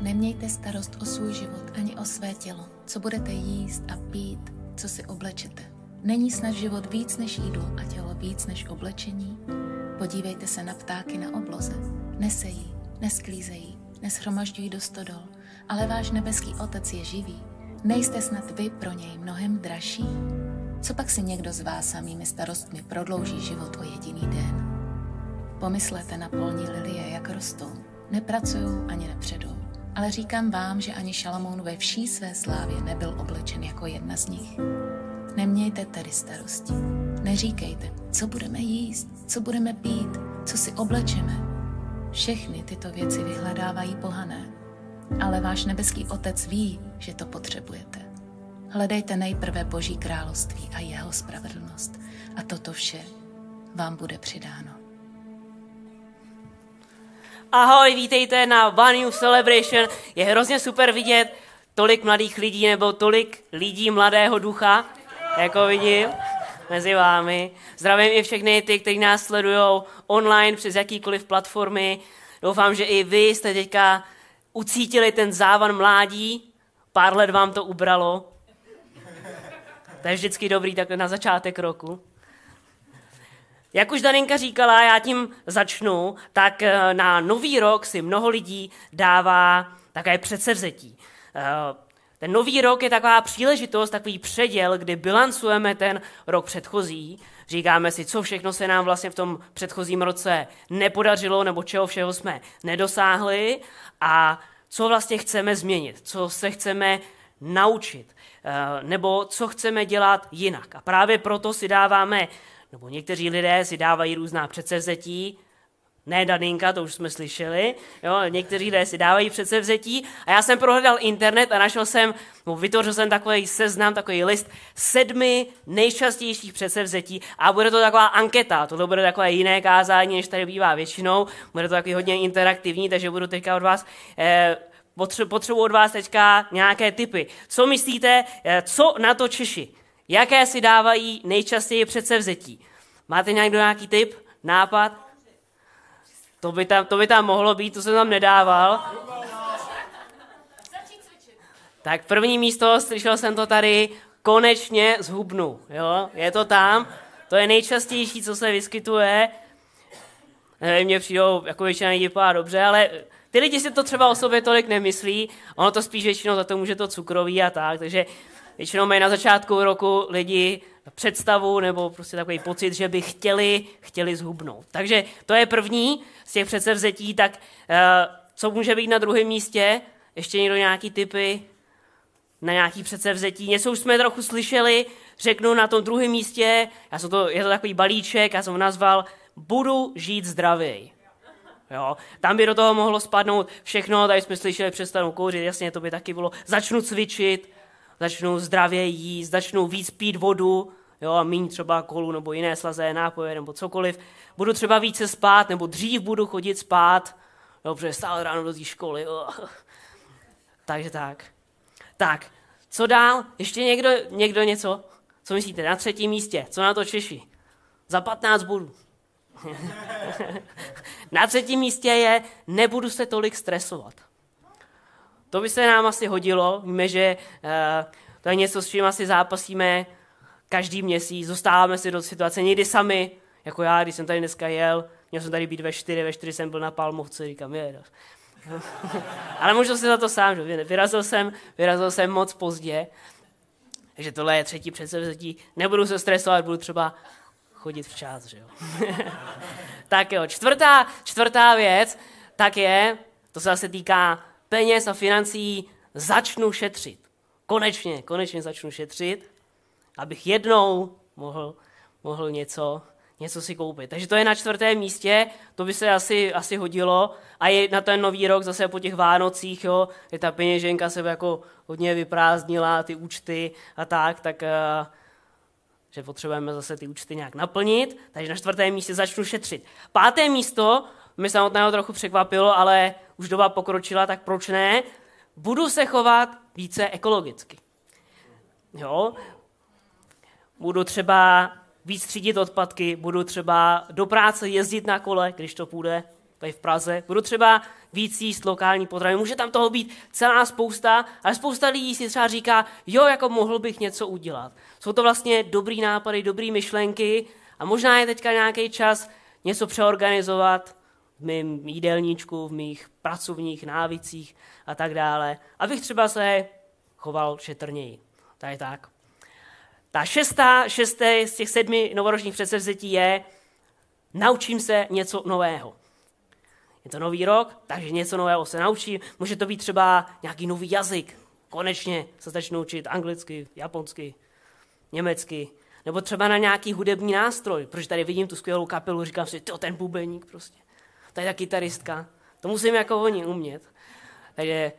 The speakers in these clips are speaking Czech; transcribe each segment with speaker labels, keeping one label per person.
Speaker 1: Nemějte starost o svůj život ani o své tělo, co budete jíst a pít, co si oblečete. Není snad život víc než jídlo a tělo víc než oblečení? Podívejte se na ptáky na obloze. Nesejí, nesklízejí, neshromažďují do stodol, ale váš nebeský otec je živý. Nejste snad vy pro něj mnohem dražší? Co pak si někdo z vás samými starostmi prodlouží život o jediný den? Pomyslete na polní lilie, jak rostou. Nepracují ani nepředou. Ale říkám vám, že ani Šalamoun ve vší své slávě nebyl oblečen jako jedna z nich. Nemějte tedy starosti. Neříkejte, co budeme jíst, co budeme pít, co si oblečeme. Všechny tyto věci vyhledávají pohané. Ale váš nebeský otec ví, že to potřebujete. Hledejte nejprve Boží království a jeho spravedlnost a toto vše vám bude přidáno.
Speaker 2: Ahoj, vítejte na One New Celebration. Je hrozně super vidět tolik mladých lidí nebo tolik lidí mladého ducha, jako vidím mezi vámi. Zdravím i všechny ty, kteří nás sledují online přes jakýkoliv platformy. Doufám, že i vy jste teďka ucítili ten závan mládí. Pár let vám to ubralo. To je vždycky dobrý takhle na začátek roku. Jak už Daninka říkala, já tím začnu, tak eh, na nový rok si mnoho lidí dává také předsevzetí. Eh, ten nový rok je taková příležitost, takový předěl, kdy bilancujeme ten rok předchozí, říkáme si, co všechno se nám vlastně v tom předchozím roce nepodařilo, nebo čeho všeho jsme nedosáhli a co vlastně chceme změnit, co se chceme naučit, eh, nebo co chceme dělat jinak. A právě proto si dáváme nebo někteří lidé si dávají různá předsevzetí, ne Daninka, to už jsme slyšeli, jo, někteří lidé si dávají předsevzetí a já jsem prohledal internet a našel jsem, no, vytvořil jsem takový seznam, takový list sedmi nejčastějších předsevzetí a bude to taková anketa, to bude takové jiné kázání, než tady bývá většinou, bude to takový hodně interaktivní, takže budu teďka od vás eh, potřebuji od vás teďka nějaké typy. Co myslíte, eh, co na to Češi? Jaké si dávají nejčastěji předsevzetí? Máte někdo nějaký tip, nápad? To by tam, to by tam mohlo být, to jsem tam nedával. Tak první místo, slyšel jsem to tady, konečně zhubnu. Jo? Je to tam, to je nejčastější, co se vyskytuje. Nevím, mě přijdou jako většina lidí dobře, ale ty lidi si to třeba o sobě tolik nemyslí, ono to spíš většinou za to může to cukroví a tak, takže Většinou mají na začátku roku lidi představu nebo prostě takový pocit, že by chtěli, chtěli zhubnout. Takže to je první z těch předsevzetí, tak eh, co může být na druhém místě? Ještě někdo nějaký typy na nějaký předsevzetí? Něco už jsme trochu slyšeli, řeknu na tom druhém místě, já jsem to, je to takový balíček, já jsem ho nazval Budu žít zdravěji. Jo? Tam by do toho mohlo spadnout všechno, tady jsme slyšeli přestanu kouřit, jasně, to by taky bylo. Začnu cvičit, začnu zdravě jíst, začnu víc pít vodu, jo, a míň třeba kolu nebo jiné slazé nápoje nebo cokoliv. Budu třeba více spát, nebo dřív budu chodit spát, jo, protože stále ráno do té školy. Jo. Takže tak. Tak, co dál? Ještě někdo, někdo něco? Co myslíte? Na třetím místě. Co na to Češi? Za 15 bodů. na třetím místě je, nebudu se tolik stresovat. To by se nám asi hodilo. Víme, že uh, to je něco, s čím asi zápasíme každý měsíc. Zostáváme si do situace někdy sami, jako já, když jsem tady dneska jel, měl jsem tady být ve čtyři, ve čtyři jsem byl na Palmovce, říkám, je. Ale můžu si za to sám, že vyrazil jsem, vyrazil jsem moc pozdě, takže tohle je třetí předsevzetí. Nebudu se stresovat, budu třeba chodit včas, že jo. tak jo, čtvrtá, čtvrtá věc, tak je, to se zase týká peněz a financí začnu šetřit. Konečně, konečně začnu šetřit, abych jednou mohl, mohl něco, něco si koupit. Takže to je na čtvrtém místě, to by se asi, asi hodilo. A je na ten nový rok zase po těch Vánocích, jo, je ta peněženka se jako hodně vyprázdnila, ty účty a tak, tak uh, že potřebujeme zase ty účty nějak naplnit, takže na čtvrtém místě začnu šetřit. Páté místo, mě samotného trochu překvapilo, ale už doba pokročila, tak proč ne? Budu se chovat více ekologicky. Jo? Budu třeba víc třídit odpadky, budu třeba do práce jezdit na kole, když to půjde. tady v Praze, budu třeba víc jíst lokální potravy. Může tam toho být celá spousta, ale spousta lidí si třeba říká, jo, jako mohl bych něco udělat. Jsou to vlastně dobrý nápady, dobrý myšlenky a možná je teďka nějaký čas něco přeorganizovat v mém jídelníčku, v mých pracovních návicích a tak dále, abych třeba se choval šetrněji. Tak je tak. Ta šestá, šesté z těch sedmi novoročních předsevzetí je, naučím se něco nového. Je to nový rok, takže něco nového se naučím. Může to být třeba nějaký nový jazyk. Konečně se začnu učit anglicky, japonsky, německy. Nebo třeba na nějaký hudební nástroj, protože tady vidím tu skvělou kapelu, říkám si, to ten bubeník prostě. To je ta kytaristka. To musím jako oni umět. Takže,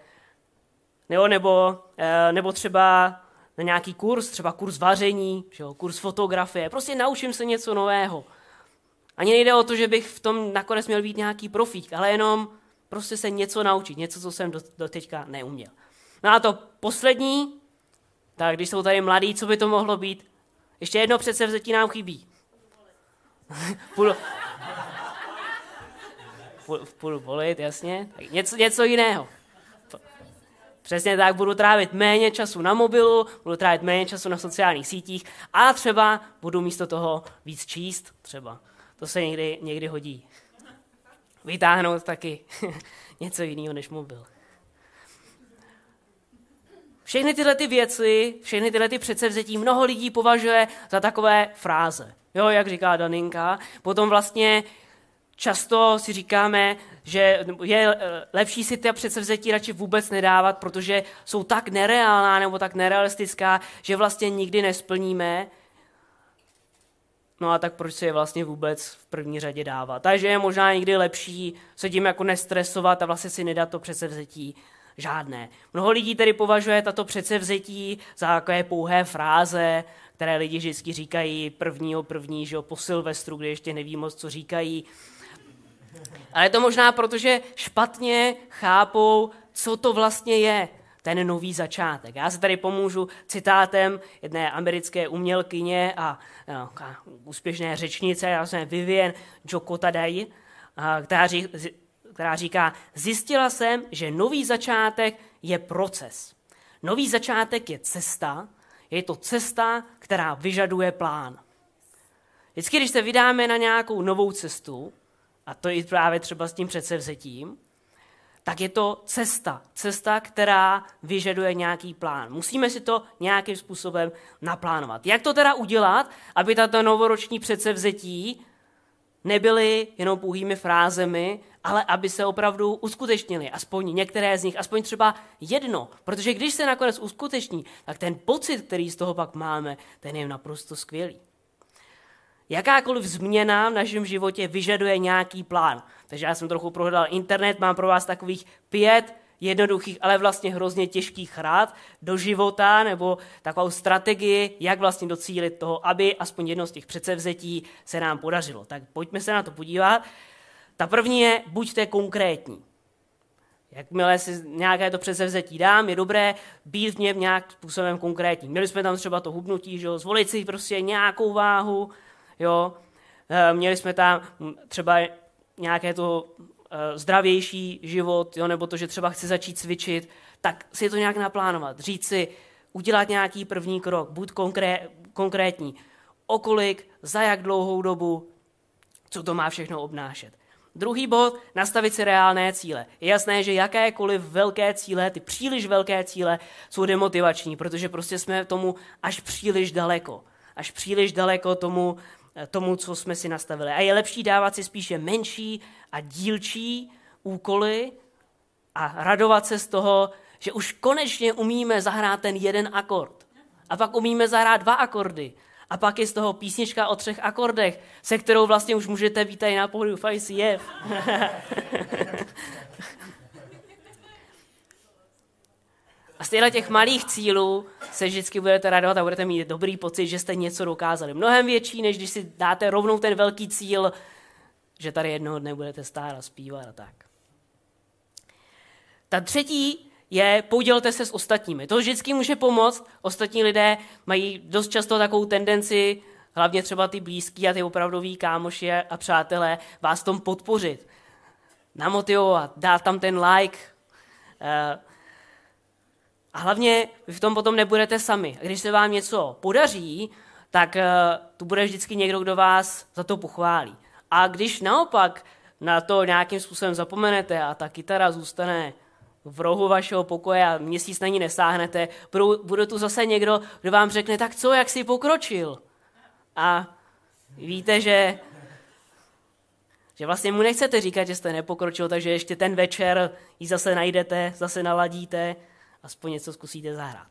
Speaker 2: nebo, nebo, eh, nebo třeba na nějaký kurz, třeba kurz vaření, že jo, kurz fotografie. Prostě naučím se něco nového. Ani nejde o to, že bych v tom nakonec měl být nějaký profík, ale jenom prostě se něco naučit, něco, co jsem do, do teďka neuměl. No a to poslední, tak když jsou tady mladí, co by to mohlo být? Ještě jedno předsevzetí nám chybí. půl, půl volit, jasně. Tak něco, něco jiného. Přesně tak, budu trávit méně času na mobilu, budu trávit méně času na sociálních sítích a třeba budu místo toho víc číst třeba. To se někdy, někdy hodí. Vytáhnout taky něco jiného než mobil. Všechny tyhle ty věci, všechny tyhle ty předsevzetí mnoho lidí považuje za takové fráze. Jo, jak říká Daninka. Potom vlastně často si říkáme, že je eh, lepší si ty předsevzetí radši vůbec nedávat, protože jsou tak nereálná nebo tak nerealistická, že vlastně nikdy nesplníme. No a tak proč si je vlastně vůbec v první řadě dávat? Takže je možná někdy lepší se tím jako nestresovat a vlastně si nedat to předsevzetí žádné. Mnoho lidí tedy považuje tato předsevzetí za takové pouhé fráze, které lidi vždycky říkají prvního první, že jo, po Silvestru, kdy ještě neví moc, co říkají. Ale je to možná proto, že špatně chápou, co to vlastně je ten nový začátek. Já se tady pomůžu citátem jedné americké umělkyně a, a úspěšné řečnice, já jsem Vivian Jokotadai, která, ří, která říká, zjistila jsem, že nový začátek je proces. Nový začátek je cesta, je to cesta, která vyžaduje plán. Vždycky, když se vydáme na nějakou novou cestu, a to i právě třeba s tím předsevzetím, tak je to cesta. Cesta, která vyžaduje nějaký plán. Musíme si to nějakým způsobem naplánovat. Jak to teda udělat, aby tato novoroční předsevzetí nebyly jenom pouhými frázemi, ale aby se opravdu uskutečnili, aspoň některé z nich, aspoň třeba jedno. Protože když se nakonec uskuteční, tak ten pocit, který z toho pak máme, ten je naprosto skvělý. Jakákoliv změna v našem životě vyžaduje nějaký plán. Takže já jsem trochu prohledal internet, mám pro vás takových pět jednoduchých, ale vlastně hrozně těžkých rád do života, nebo takovou strategii, jak vlastně docílit toho, aby aspoň jedno z těch předsevzetí se nám podařilo. Tak pojďme se na to podívat. Ta první je, buďte konkrétní. Jakmile si nějaké to předsevzetí dám, je dobré být v něm nějak způsobem konkrétní. Měli jsme tam třeba to hubnutí, že jo, zvolit si prostě nějakou váhu, jo. Eh, měli jsme tam třeba nějaké to eh, zdravější život, jo, nebo to, že třeba chci začít cvičit, tak si to nějak naplánovat. Říct si, udělat nějaký první krok, buď konkré, konkrétní, okolik, za jak dlouhou dobu, co to má všechno obnášet. Druhý bod, nastavit si reálné cíle. Je jasné, že jakékoliv velké cíle, ty příliš velké cíle, jsou demotivační, protože prostě jsme tomu až příliš daleko. Až příliš daleko tomu, Eh, tomu, co jsme si nastavili. A je lepší dávat si spíše menší a dílčí úkoly a radovat se z toho, že už konečně umíme zahrát ten jeden akord. A pak umíme zahrát dva akordy. A pak je z toho písnička o třech akordech, se kterou vlastně už můžete být tady na pohledu 5CF. A z těch malých cílů se vždycky budete radovat a budete mít dobrý pocit, že jste něco dokázali. Mnohem větší, než když si dáte rovnou ten velký cíl, že tady jednoho dne budete stát a zpívat a tak. Ta třetí je podělte se s ostatními. To vždycky může pomoct. Ostatní lidé mají dost často takovou tendenci, hlavně třeba ty blízký a ty opravdoví kámoši a přátelé, vás tom podpořit. namotivovat, dát tam ten like. A hlavně vy v tom potom nebudete sami. A když se vám něco podaří, tak eh, tu bude vždycky někdo, kdo vás za to pochválí. A když naopak na to nějakým způsobem zapomenete a ta kytara zůstane v rohu vašeho pokoje a měsíc na ní nesáhnete, bude tu zase někdo, kdo vám řekne, tak co, jak jsi pokročil? A víte, že, že vlastně mu nechcete říkat, že jste nepokročil, takže ještě ten večer ji zase najdete, zase naladíte, aspoň něco zkusíte zahrát.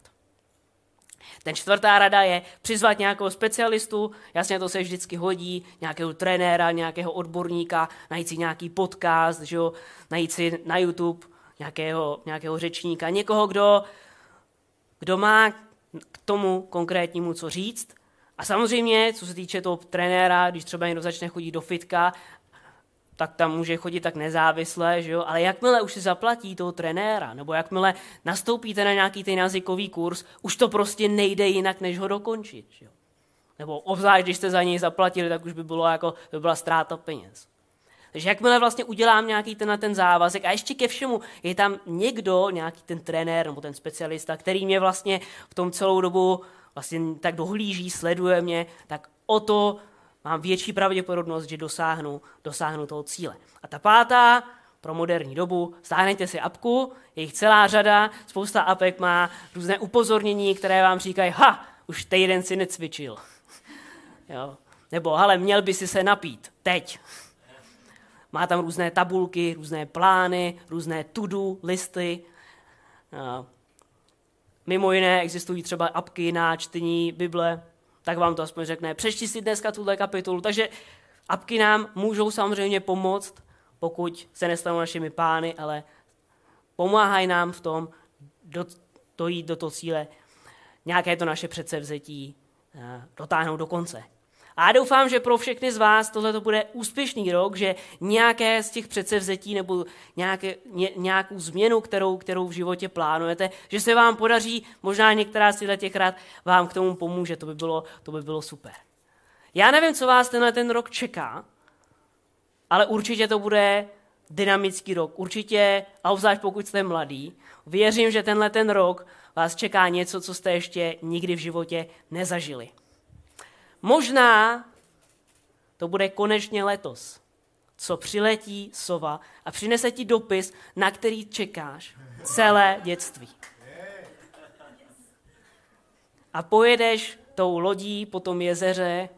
Speaker 2: Ten čtvrtá rada je přizvat nějakého specialistu, jasně to se vždycky hodí, nějakého trenéra, nějakého odborníka, najít si nějaký podcast, že jo, najít si na YouTube nějakého, nějakého řečníka, někoho, kdo, kdo má k tomu konkrétnímu co říct. A samozřejmě, co se týče toho trenéra, když třeba někdo začne chodit do fitka tak tam může chodit tak nezávisle, že jo? ale jakmile už si zaplatí toho trenéra, nebo jakmile nastoupíte na nějaký ten jazykový kurz, už to prostě nejde jinak, než ho dokončit. Že jo? Nebo obzvlášť, když jste za něj zaplatili, tak už by bylo jako, by byla ztráta peněz. Takže jakmile vlastně udělám nějaký ten, ten závazek a ještě ke všemu je tam někdo, nějaký ten trenér nebo ten specialista, který mě vlastně v tom celou dobu vlastně tak dohlíží, sleduje mě, tak o to mám větší pravděpodobnost, že dosáhnu, dosáhnu toho cíle. A ta pátá, pro moderní dobu, stáhnete si apku, je jich celá řada, spousta apek má různé upozornění, které vám říkají, ha, už týden si necvičil. Jo. Nebo, ale měl by si se napít, teď. Má tam různé tabulky, různé plány, různé to-do listy. Mimo jiné existují třeba apky na čtení Bible, tak vám to aspoň řekne, přečti si dneska tuhle kapitolu. Takže apky nám můžou samozřejmě pomoct, pokud se nestanou našimi pány, ale pomáhají nám v tom do, dojít do toho cíle, nějaké to naše předsevzetí eh, dotáhnout do konce. A já doufám, že pro všechny z vás tohle to bude úspěšný rok, že nějaké z těch předsevzetí nebo nějaké, ně, nějakou změnu, kterou, kterou v životě plánujete, že se vám podaří, možná některá z těch rád vám k tomu pomůže, to by bylo, to by bylo super. Já nevím, co vás tenhle ten rok čeká, ale určitě to bude dynamický rok. Určitě, a obzvlášť pokud jste mladý, věřím, že tenhle ten rok vás čeká něco, co jste ještě nikdy v životě nezažili. Možná to bude konečně letos, co přiletí sova a přinese ti dopis, na který čekáš celé dětství. A pojedeš tou lodí po tom jezeře,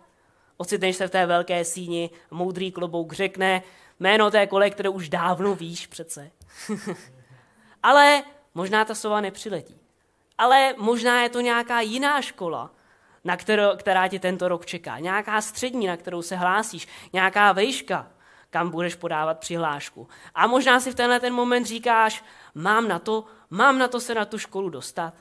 Speaker 2: ocitneš se v té velké síni, moudrý klobouk řekne jméno té kole, které už dávno víš přece. Ale možná ta sova nepřiletí. Ale možná je to nějaká jiná škola, na kterou, která tě tento rok čeká. Nějaká střední, na kterou se hlásíš. Nějaká vejška, kam budeš podávat přihlášku. A možná si v tenhle ten moment říkáš, mám na to, mám na to se na tu školu dostat.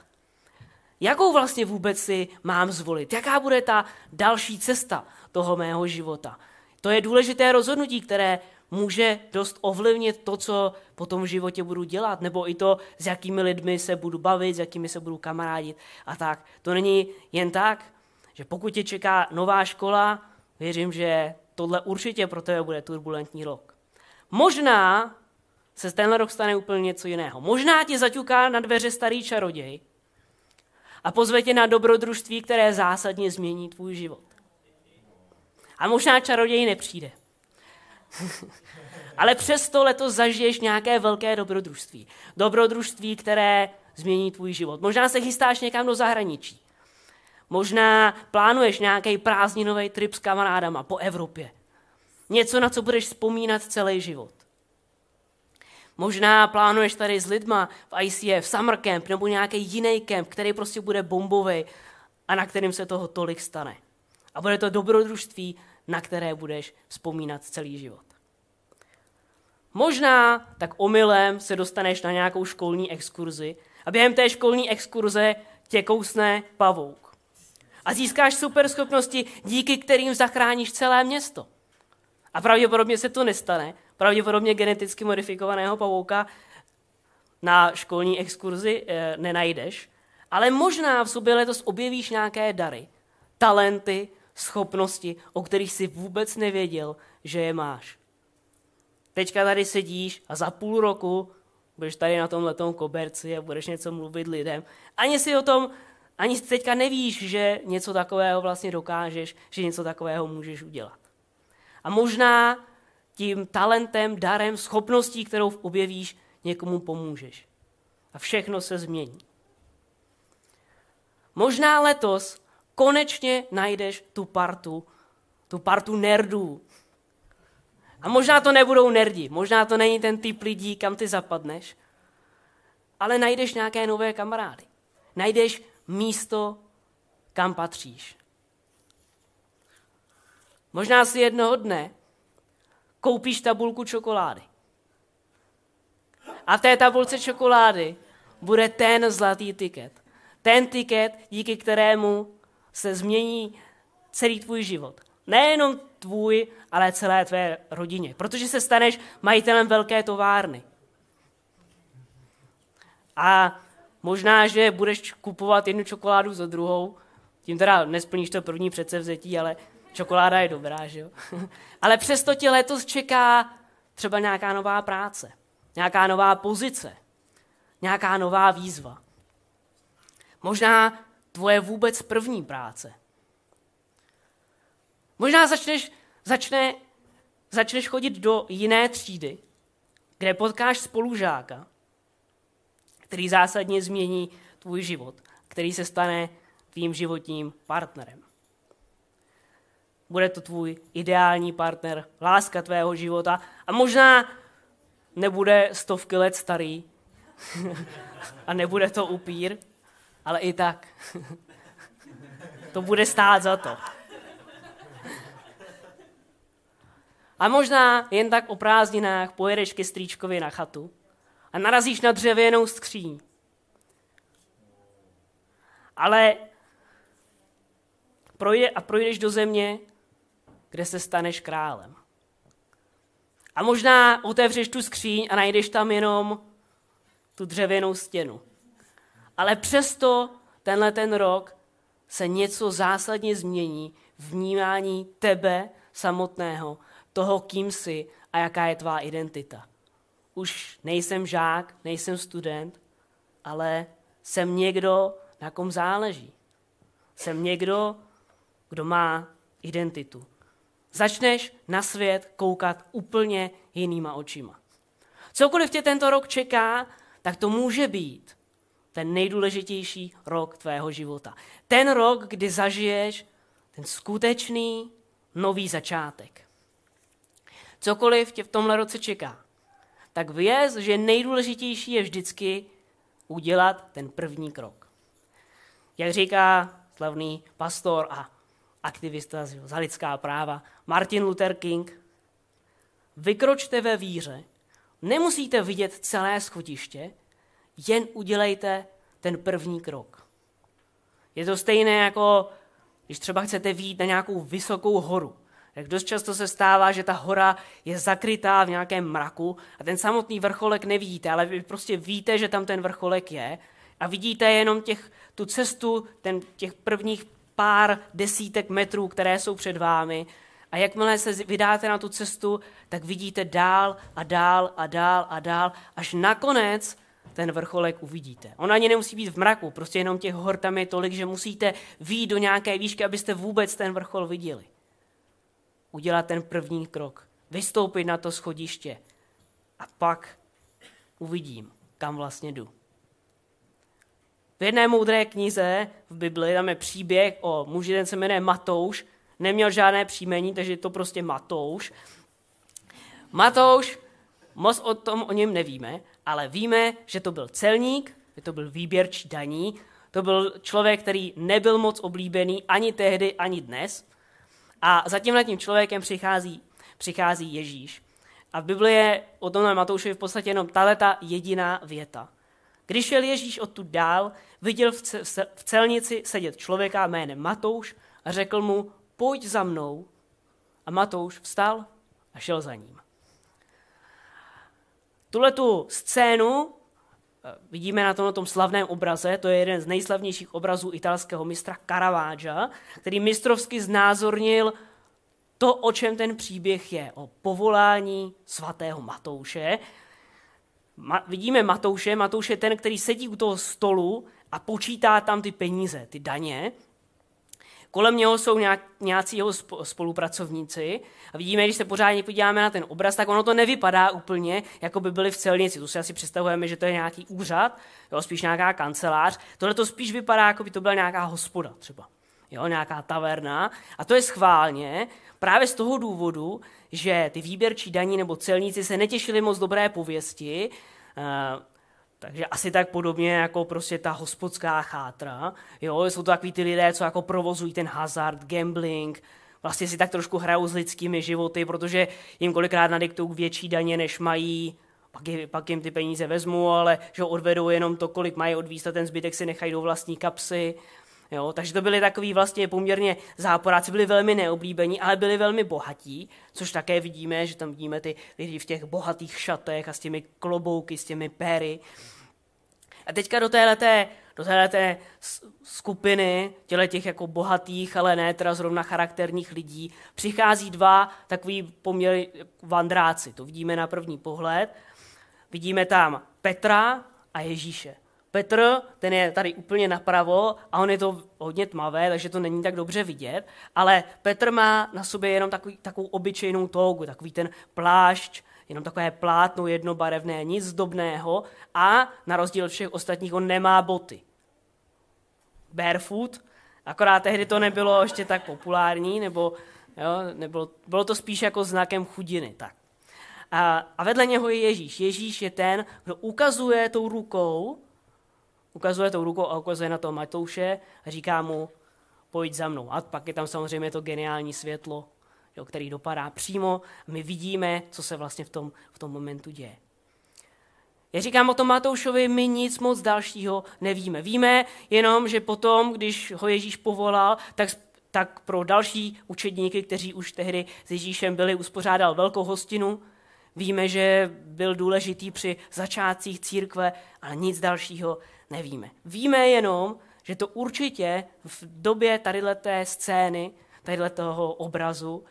Speaker 2: Jakou vlastně vůbec si mám zvolit? Jaká bude ta další cesta toho mého života? To je důležité rozhodnutí, které může dost ovlivnit to, co potom v životě budu dělat, nebo i to, s jakými lidmi se budu bavit, s jakými se budu kamarádit a tak. To není jen tak, že pokud tě čeká nová škola, věřím, že tohle určitě pro tebe bude turbulentní rok. Možná se tenhle rok stane úplně něco jiného. Možná tě zaťuká na dveře starý čaroděj a pozve tě na dobrodružství, které zásadně změní tvůj život. A možná čaroděj nepřijde. Ale přesto letos zažiješ nějaké velké dobrodružství. Dobrodružství, které změní tvůj život. Možná se chystáš někam do zahraničí. Možná plánuješ nějaký prázdninový trip s kamarádama po Evropě. Něco, na co budeš vzpomínat celý život. Možná plánuješ tady s lidma v ICF, summer camp nebo nějaký jiný camp, který prostě bude bombový a na kterým se toho tolik stane. A bude to dobrodružství, na které budeš vzpomínat celý život. Možná tak omylem se dostaneš na nějakou školní exkurzi a během té školní exkurze tě kousne pavouk. A získáš super schopnosti, díky kterým zachráníš celé město. A pravděpodobně se to nestane. Pravděpodobně geneticky modifikovaného pavouka na školní exkurzi e, nenajdeš. Ale možná v sobě letos objevíš nějaké dary, talenty, schopnosti, o kterých si vůbec nevěděl, že je máš. teďka tady sedíš a za půl roku budeš tady na tom letom koberci a budeš něco mluvit lidem. Ani si o tom, ani teďka nevíš, že něco takového vlastně dokážeš, že něco takového můžeš udělat. A možná tím talentem, darem, schopností, kterou objevíš, někomu pomůžeš. A všechno se změní. Možná letos konečně najdeš tu partu, tu partu nerdů. A možná to nebudou nerdi, možná to není ten typ lidí, kam ty zapadneš, ale najdeš nějaké nové kamarády. Najdeš místo, kam patříš. Možná si jednoho dne koupíš tabulku čokolády. A v té tabulce čokolády bude ten zlatý tiket. Ten tiket, díky kterému se změní celý tvůj život. Nejenom tvůj, ale celé tvé rodině. Protože se staneš majitelem velké továrny. A možná, že budeš kupovat jednu čokoládu za druhou, tím teda nesplníš to první předsevzetí, ale čokoláda je dobrá, že jo? ale přesto tě letos čeká třeba nějaká nová práce, nějaká nová pozice, nějaká nová výzva. Možná tvoje vůbec první práce. Možná začneš, začne, začneš chodit do jiné třídy, kde potkáš spolužáka, který zásadně změní tvůj život, který se stane tvým životním partnerem. Bude to tvůj ideální partner, láska tvého života a možná nebude stovky let starý a nebude to upír, ale i tak. to bude stát za to. A možná jen tak o prázdninách pojedeš ke strýčkovi na chatu a narazíš na dřevěnou skříň. Ale projde, a projdeš do země, kde se staneš králem. A možná otevřeš tu skříň a najdeš tam jenom tu dřevěnou stěnu. Ale přesto tenhle ten rok se něco zásadně změní v vnímání tebe samotného, toho, kým jsi a jaká je tvá identita. Už nejsem žák, nejsem student, ale jsem někdo, na kom záleží. Jsem někdo, kdo má identitu. Začneš na svět koukat úplně jinýma očima. Cokoliv tě tento rok čeká, tak to může být ten nejdůležitější rok tvého života. Ten rok, kdy zažiješ ten skutečný nový začátek. Cokoliv tě v tomhle roce čeká, tak věz, že nejdůležitější je vždycky udělat ten první krok. Jak říká slavný pastor a aktivista za lidská práva Martin Luther King, vykročte ve víře, nemusíte vidět celé schodiště, jen udělejte ten první krok. Je to stejné jako, když třeba chcete výjít na nějakou vysokou horu. Tak dost často se stává, že ta hora je zakrytá v nějakém mraku a ten samotný vrcholek nevidíte, ale vy prostě víte, že tam ten vrcholek je a vidíte jenom těch, tu cestu, ten, těch prvních pár desítek metrů, které jsou před vámi. A jakmile se vydáte na tu cestu, tak vidíte dál a dál a dál a dál, až nakonec ten vrcholek uvidíte. On ani nemusí být v mraku, prostě jenom těch hor tam je tolik, že musíte výjít do nějaké výšky, abyste vůbec ten vrchol viděli. Udělat ten první krok, vystoupit na to schodiště a pak uvidím, kam vlastně jdu. V jedné moudré knize v Bibli tam je příběh o muži, ten se jmenuje Matouš, neměl žádné příjmení, takže je to prostě Matouš. Matouš, moc o tom o něm nevíme, ale víme, že to byl celník, že to byl výběrčí daní, to byl člověk, který nebyl moc oblíbený ani tehdy, ani dnes. A za tímhle tím člověkem přichází, přichází Ježíš. A v Biblii je o tomhle Matoušovi v podstatě jenom ta jediná věta. Když šel Ježíš odtud dál, viděl v celnici sedět člověka jménem Matouš a řekl mu, pojď za mnou. A Matouš vstal a šel za ním. Tuhle tu scénu eh, vidíme na tomto tom slavném obraze, to je jeden z nejslavnějších obrazů italského mistra Caravaggia, který mistrovsky znázornil to, o čem ten příběh je, o povolání svatého Matouše. Ma, vidíme Matouše, Matouš je ten, který sedí u toho stolu a počítá tam ty peníze, ty daně. Kolem něho jsou nějak, nějací jeho spolupracovníci a vidíme, když se pořádně podíváme na ten obraz, tak ono to nevypadá úplně, jako by byli v celnici. Tu si asi představujeme, že to je nějaký úřad, jo, spíš nějaká kancelář. Tohle to spíš vypadá, jako by to byla nějaká hospoda třeba jo, nějaká taverna. A to je schválně právě z toho důvodu, že ty výběrčí daní nebo celníci se netěšili moc dobré pověsti, uh, takže asi tak podobně jako prostě ta hospodská chátra. Jo, jsou to takový ty lidé, co jako provozují ten hazard, gambling, vlastně si tak trošku hrajou s lidskými životy, protože jim kolikrát nadiktují větší daně, než mají, pak, je, pak jim ty peníze vezmu, ale že odvedou jenom to, kolik mají odvíst a ten zbytek si nechají do vlastní kapsy. Jo, takže to byli takový vlastně poměrně záporáci, byli velmi neoblíbení, ale byli velmi bohatí, což také vidíme, že tam vidíme ty lidi v těch bohatých šatech a s těmi klobouky, s těmi péry. A teďka do téhleté, do téhleté skupiny, těle těch jako bohatých, ale ne teda zrovna charakterních lidí, přichází dva takový poměr vandráci. To vidíme na první pohled. Vidíme tam Petra a Ježíše. Petr, ten je tady úplně napravo a on je to hodně tmavé, takže to není tak dobře vidět, ale Petr má na sobě jenom takový, takovou obyčejnou togu, takový ten plášť, jenom takové plátno jednobarevné, nic zdobného a na rozdíl od všech ostatních on nemá boty. Barefoot, akorát tehdy to nebylo ještě tak populární, nebo jo, nebylo, bylo to spíš jako znakem chudiny. Tak. A, a vedle něho je Ježíš. Ježíš je ten, kdo ukazuje tou rukou, ukazuje tou rukou a ukazuje na to Matouše a říká mu, pojď za mnou. A pak je tam samozřejmě to geniální světlo, jo, který dopadá přímo. My vidíme, co se vlastně v tom, v tom momentu děje. Já říkám o tom Matoušovi, my nic moc dalšího nevíme. Víme jenom, že potom, když ho Ježíš povolal, tak, tak pro další učedníky, kteří už tehdy s Ježíšem byli, uspořádal velkou hostinu. Víme, že byl důležitý při začátcích církve, ale nic dalšího nevíme. Víme jenom, že to určitě v době tadyhleté scény, tadyhle toho obrazu,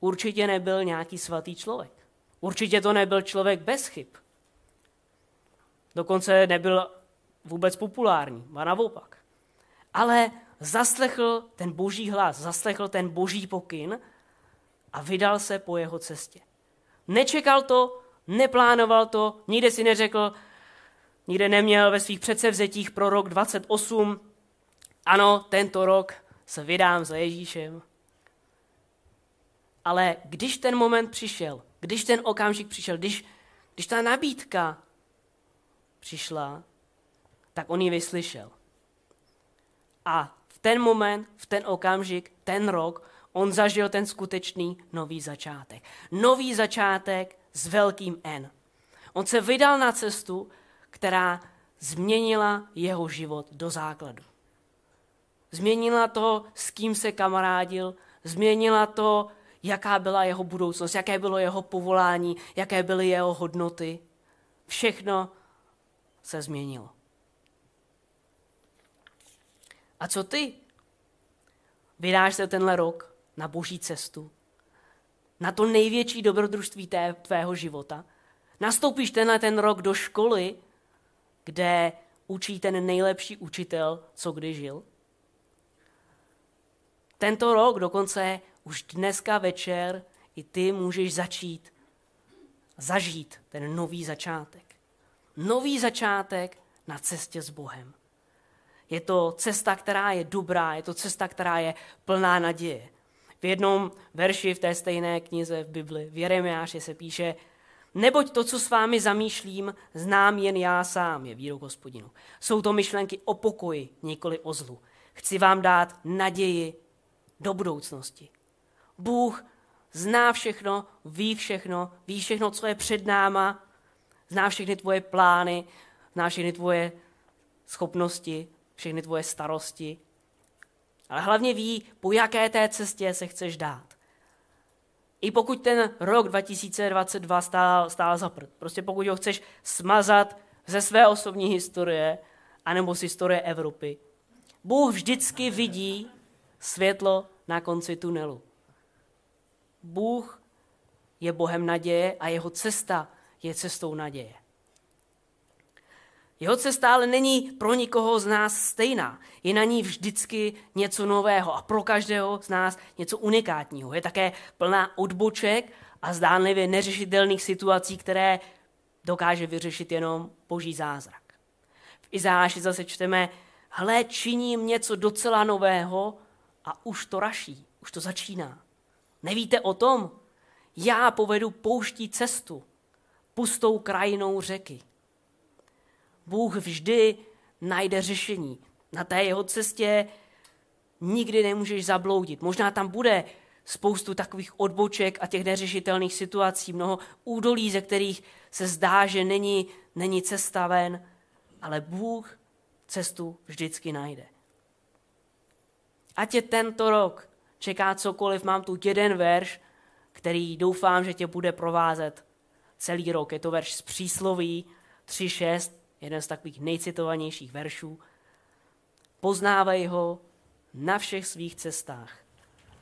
Speaker 2: určitě nebyl nějaký svatý člověk. Určitě to nebyl člověk bez chyb. Dokonce nebyl vůbec populární, a naopak. Ale zaslechl ten boží hlas, zaslechl ten boží pokyn a vydal se po jeho cestě. Nečekal to, neplánoval to, nikde si neřekl, nikde neměl ve svých předsevzetích pro rok 28. Ano, tento rok se vydám za Ježíšem. Ale když ten moment přišel, když ten okamžik přišel, když, když ta nabídka přišla, tak on ji vyslyšel. A v ten moment, v ten okamžik, ten rok, on zažil ten skutečný nový začátek. Nový začátek s velkým N. On se vydal na cestu, která změnila jeho život do základu. Změnila to, s kým se kamarádil, změnila to, jaká byla jeho budoucnost, jaké bylo jeho povolání, jaké byly jeho hodnoty. Všechno se změnilo. A co ty? Vydáš se tenhle rok na boží cestu, na to největší dobrodružství té, tvého života. Nastoupíš tenhle ten rok do školy, kde učí ten nejlepší učitel, co kdy žil. Tento rok dokonce už dneska večer i ty můžeš začít zažít ten nový začátek. Nový začátek na cestě s Bohem. Je to cesta, která je dobrá, je to cesta, která je plná naděje. V jednom verši v té stejné knize v Bibli, v Jeremiáši se píše, Neboť to, co s vámi zamýšlím, znám jen já sám, je výrok hospodinu. Jsou to myšlenky o pokoji, nikoli o zlu. Chci vám dát naději do budoucnosti. Bůh zná všechno, ví všechno, ví všechno, co je před náma, zná všechny tvoje plány, zná všechny tvoje schopnosti, všechny tvoje starosti. Ale hlavně ví, po jaké té cestě se chceš dát. I pokud ten rok 2022 stál, stál za prd. Prostě pokud ho chceš smazat ze své osobní historie, anebo z historie Evropy. Bůh vždycky vidí světlo na konci tunelu. Bůh je Bohem naděje a jeho cesta je cestou naděje. Jeho cesta ale není pro nikoho z nás stejná. Je na ní vždycky něco nového a pro každého z nás něco unikátního. Je také plná odboček a zdánlivě neřešitelných situací, které dokáže vyřešit jenom boží zázrak. V Izáši zase čteme, hle, činím něco docela nového a už to raší, už to začíná. Nevíte o tom? Já povedu pouští cestu, pustou krajinou řeky. Bůh vždy najde řešení. Na té jeho cestě nikdy nemůžeš zabloudit. Možná tam bude spoustu takových odboček a těch neřešitelných situací, mnoho údolí, ze kterých se zdá, že není, není cesta ven, ale Bůh cestu vždycky najde. Ať tě tento rok čeká cokoliv, mám tu jeden verš, který doufám, že tě bude provázet celý rok. Je to verš z přísloví 3.6, jeden z takových nejcitovanějších veršů. Poznávej ho na všech svých cestách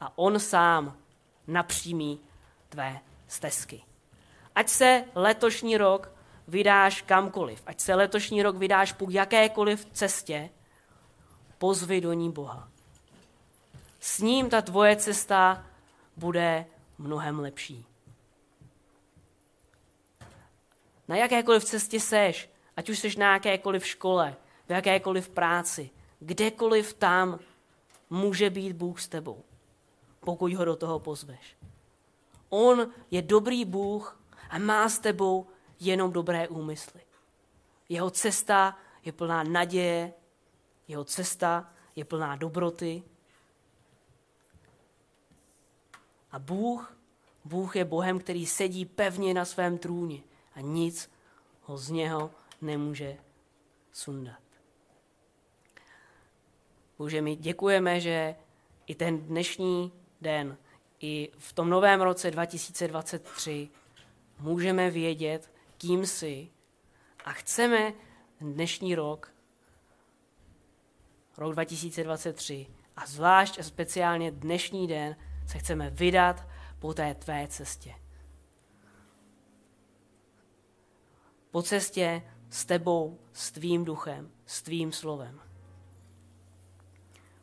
Speaker 2: a on sám napřímí tvé stezky. Ať se letošní rok vydáš kamkoliv, ať se letošní rok vydáš po jakékoliv cestě, pozvi do ní Boha. S ním ta tvoje cesta bude mnohem lepší. Na jakékoliv cestě seš, ať už seš na jakékoliv škole, v jakékoliv práci, kdekoliv tam může být Bůh s tebou, pokud ho do toho pozveš. On je dobrý Bůh a má s tebou jenom dobré úmysly. Jeho cesta je plná naděje, jeho cesta je plná dobroty. A Bůh, Bůh je Bohem, který sedí pevně na svém trůně a nic ho z něho nemůže sundat. Bože, my děkujeme, že i ten dnešní den, i v tom novém roce 2023 můžeme vědět, kým jsi a chceme dnešní rok, rok 2023 a zvlášť a speciálně dnešní den se chceme vydat po té tvé cestě. Po cestě s tebou, s tvým duchem, s tvým slovem.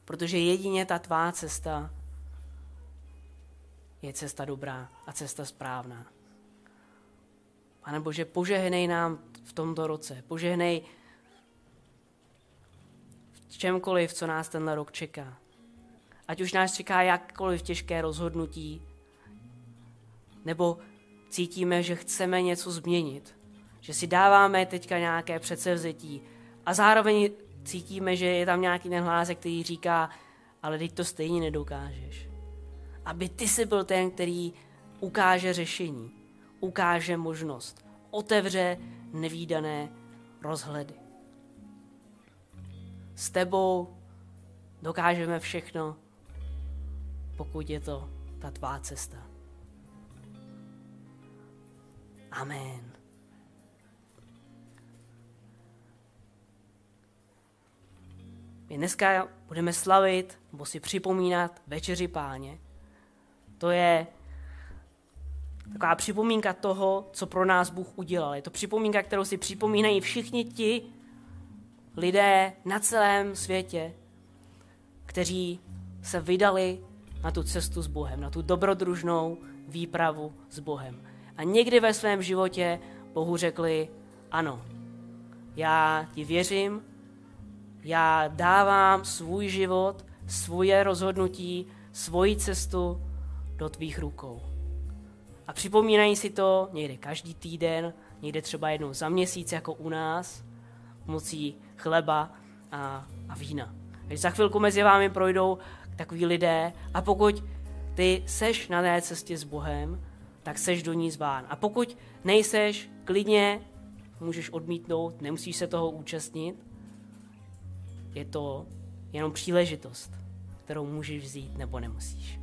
Speaker 2: Protože jedině ta tvá cesta je cesta dobrá a cesta správná. Pane Bože, požehnej nám v tomto roce. Požehnej v čemkoliv, co nás tenhle rok čeká. Ať už nás čeká jakkoliv těžké rozhodnutí, nebo cítíme, že chceme něco změnit, že si dáváme teďka nějaké předsevzetí a zároveň cítíme, že je tam nějaký ten hlásek, který říká, ale teď to stejně nedokážeš. Aby ty si byl ten, který ukáže řešení ukáže možnost, otevře nevýdané rozhledy. S tebou dokážeme všechno, pokud je to ta tvá cesta. Amen. My dneska budeme slavit, nebo si připomínat večeři páně. To je taková připomínka toho, co pro nás Bůh udělal. Je to připomínka, kterou si připomínají všichni ti lidé na celém světě, kteří se vydali na tu cestu s Bohem, na tu dobrodružnou výpravu s Bohem. A někdy ve svém životě Bohu řekli, ano, já ti věřím, já dávám svůj život, svoje rozhodnutí, svoji cestu do tvých rukou. A připomínají si to někde každý týden, někde třeba jednou za měsíc, jako u nás, mocí chleba a, a vína. Takže za chvilku mezi vámi projdou takový lidé a pokud ty seš na té cestě s Bohem, tak seš do ní zván. A pokud nejseš, klidně můžeš odmítnout, nemusíš se toho účastnit. Je to jenom příležitost, kterou můžeš vzít nebo nemusíš.